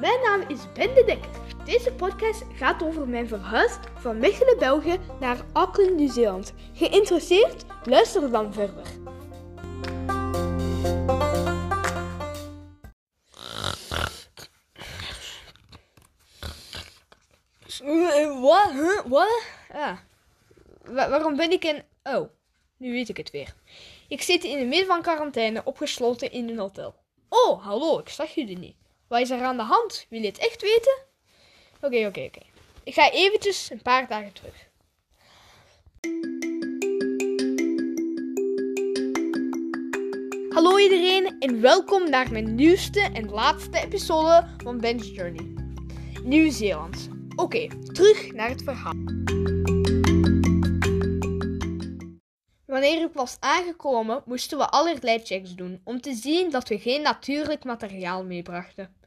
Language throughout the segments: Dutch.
mijn naam is Ben de Dekker. Deze podcast gaat over mijn verhuis van Mechelen, België naar Auckland, Nieuw-Zeeland. Geïnteresseerd? Luister dan verder. Wat? Wat? Ah. Wa- waarom ben ik in... Oh, nu weet ik het weer. Ik zit in het midden van quarantaine opgesloten in een hotel. Oh, hallo, ik zag jullie niet. Wat is er aan de hand? Wil je het echt weten? Oké, oké, oké. Ik ga eventjes een paar dagen terug. Hallo iedereen en welkom naar mijn nieuwste en laatste episode van Ben's Journey. Nieuw-Zeeland. Oké, terug naar het verhaal. Wanneer ik was aangekomen, moesten we allerlei checks doen om te zien dat we geen natuurlijk materiaal meebrachten.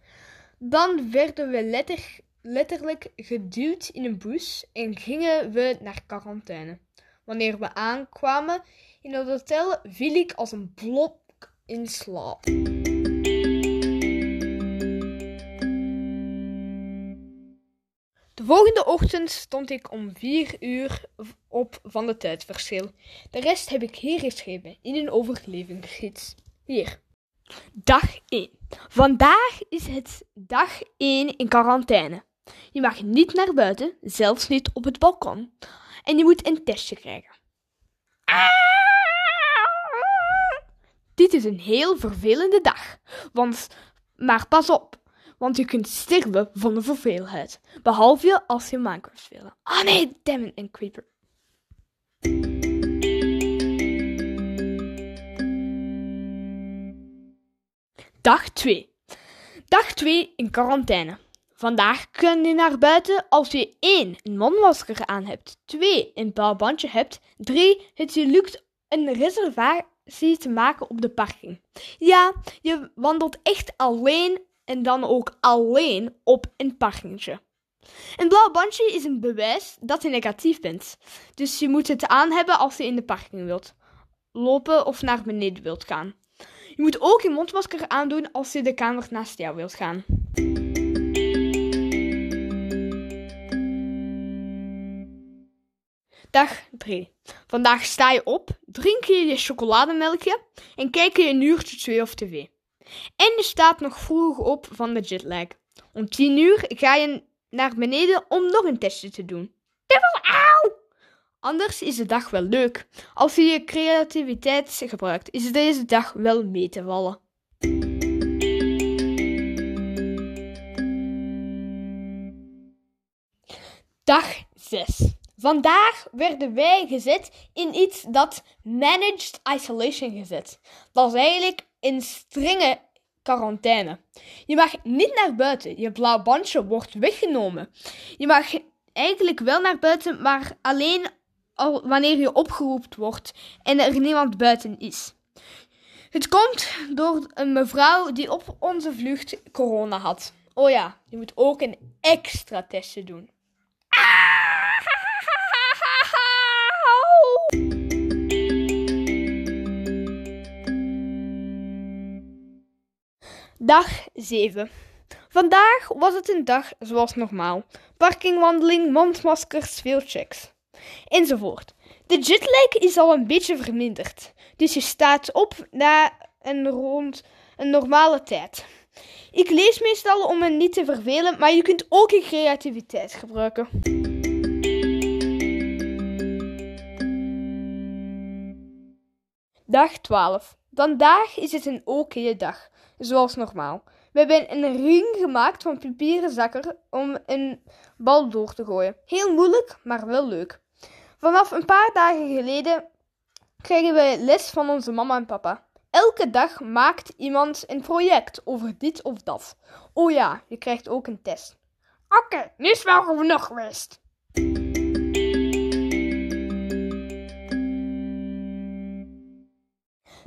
Dan werden we letter- letterlijk geduwd in een bus en gingen we naar quarantaine. Wanneer we aankwamen in het hotel, viel ik als een blok in slaap. De volgende ochtend stond ik om 4 uur op van de tijdverschil. De rest heb ik hier geschreven in een overlevingsgids. Hier. Dag 1. Vandaag is het dag 1 in quarantaine. Je mag niet naar buiten, zelfs niet op het balkon. En je moet een testje krijgen. Dit is een heel vervelende dag. Want, maar pas op, want je kunt sterven van de verveelheid. Behalve als je Minecraft speelt. Ah nee, damn een creeper. Dag 2. Dag 2 in quarantaine. Vandaag kun je naar buiten als je 1. een mondmasker aan hebt, 2. een bouwbandje hebt, 3. het je lukt een reservatie te maken op de parking. Ja, je wandelt echt alleen en dan ook alleen op een parkingje. Een blauw bandje is een bewijs dat je negatief bent. Dus je moet het aan hebben als je in de parking wilt lopen of naar beneden wilt gaan. Je moet ook je mondmasker aandoen als je de kamer naast jou wilt gaan. Dag 3. Vandaag sta je op, drink je je chocolademelkje en kijk je een uurtje twee of tv. En je staat nog vroeg op van de jetlag. Om 10 uur ga je naar beneden om nog een testje te doen. Anders is de dag wel leuk. Als je je creativiteit gebruikt, is deze dag wel mee te vallen. Dag 6. Vandaag werden wij gezet in iets dat managed isolation gezet. Dat is eigenlijk een strenge quarantaine. Je mag niet naar buiten. Je blauw bandje wordt weggenomen. Je mag eigenlijk wel naar buiten, maar alleen al wanneer je opgeroepen wordt en er niemand buiten is. Het komt door een mevrouw die op onze vlucht corona had. Oh ja, je moet ook een extra testje doen. Dag 7. Vandaag was het een dag zoals normaal. Parkingwandeling, mondmaskers, veel checks. Enzovoort. De jetlag is al een beetje verminderd. Dus je staat op na een rond een normale tijd. Ik lees meestal om me niet te vervelen, maar je kunt ook je creativiteit gebruiken. Dag 12. Vandaag is het een oké dag, zoals normaal. We hebben een ring gemaakt van papieren zakken om een bal door te gooien. Heel moeilijk, maar wel leuk. Vanaf een paar dagen geleden krijgen wij les van onze mama en papa. Elke dag maakt iemand een project over dit of dat. Oh ja, je krijgt ook een test. Oké, nu is wel genoeg geweest.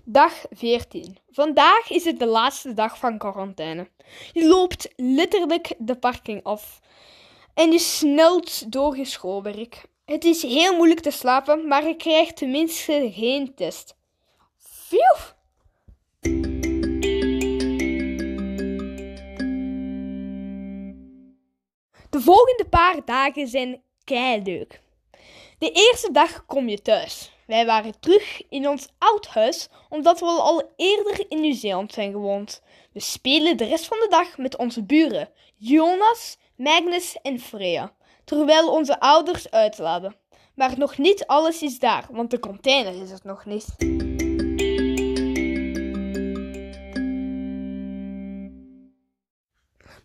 Dag 14. Vandaag is het de laatste dag van quarantaine. Je loopt letterlijk de parking af en je snelt door je schoolwerk. Het is heel moeilijk te slapen, maar je krijgt tenminste geen test. Phew! volgende paar dagen zijn leuk. De eerste dag kom je thuis. Wij waren terug in ons oud huis, omdat we al eerder in Nieuw-Zeeland zijn gewoond. We spelen de rest van de dag met onze buren, Jonas, Magnus en Freya, terwijl onze ouders uitladen. Maar nog niet alles is daar, want de container is het nog niet.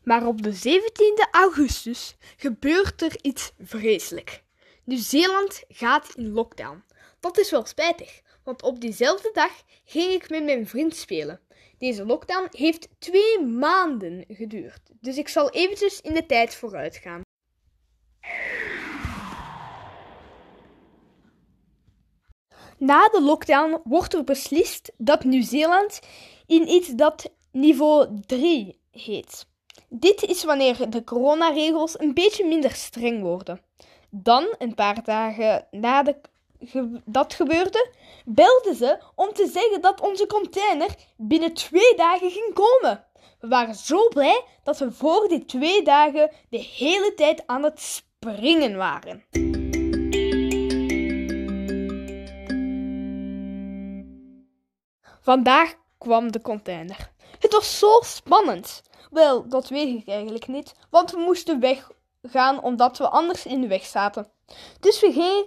Maar op de 17e augustus gebeurt er iets vreselijk. Nieuw-Zeeland gaat in lockdown. Dat is wel spijtig, want op diezelfde dag ging ik met mijn vriend spelen. Deze lockdown heeft twee maanden geduurd, dus ik zal eventjes in de tijd vooruit gaan. Na de lockdown wordt er beslist dat Nieuw-Zeeland in iets dat niveau 3 heet. Dit is wanneer de coronaregels een beetje minder streng worden. Dan, een paar dagen na de, dat gebeurde, belden ze om te zeggen dat onze container binnen twee dagen ging komen. We waren zo blij dat we voor die twee dagen de hele tijd aan het springen waren. Vandaag kwam de container. Het was zo spannend. Wel, dat weet ik eigenlijk niet, want we moesten weggaan omdat we anders in de weg zaten. Dus we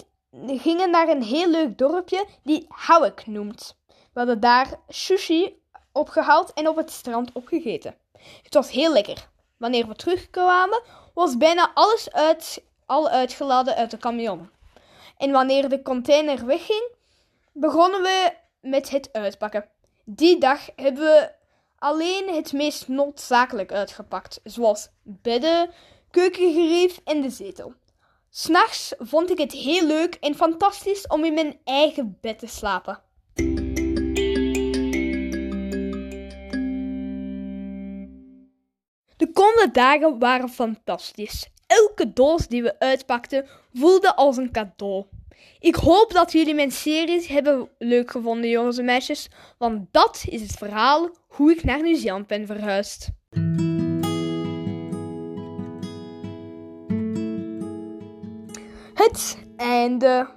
gingen naar een heel leuk dorpje die Howick noemt. We hadden daar sushi opgehaald en op het strand opgegeten. Het was heel lekker. Wanneer we terugkwamen, was bijna alles uit, al uitgeladen uit de camion. En wanneer de container wegging, begonnen we met het uitpakken. Die dag hebben we alleen het meest noodzakelijk uitgepakt, zoals bedden, keukengerief en de zetel. S'nachts vond ik het heel leuk en fantastisch om in mijn eigen bed te slapen. Komende dagen waren fantastisch. Elke doos die we uitpakten voelde als een cadeau. Ik hoop dat jullie mijn series hebben leuk gevonden, jongens en meisjes, want dat is het verhaal hoe ik naar Nieuw-Zeeland ben verhuisd. Het einde.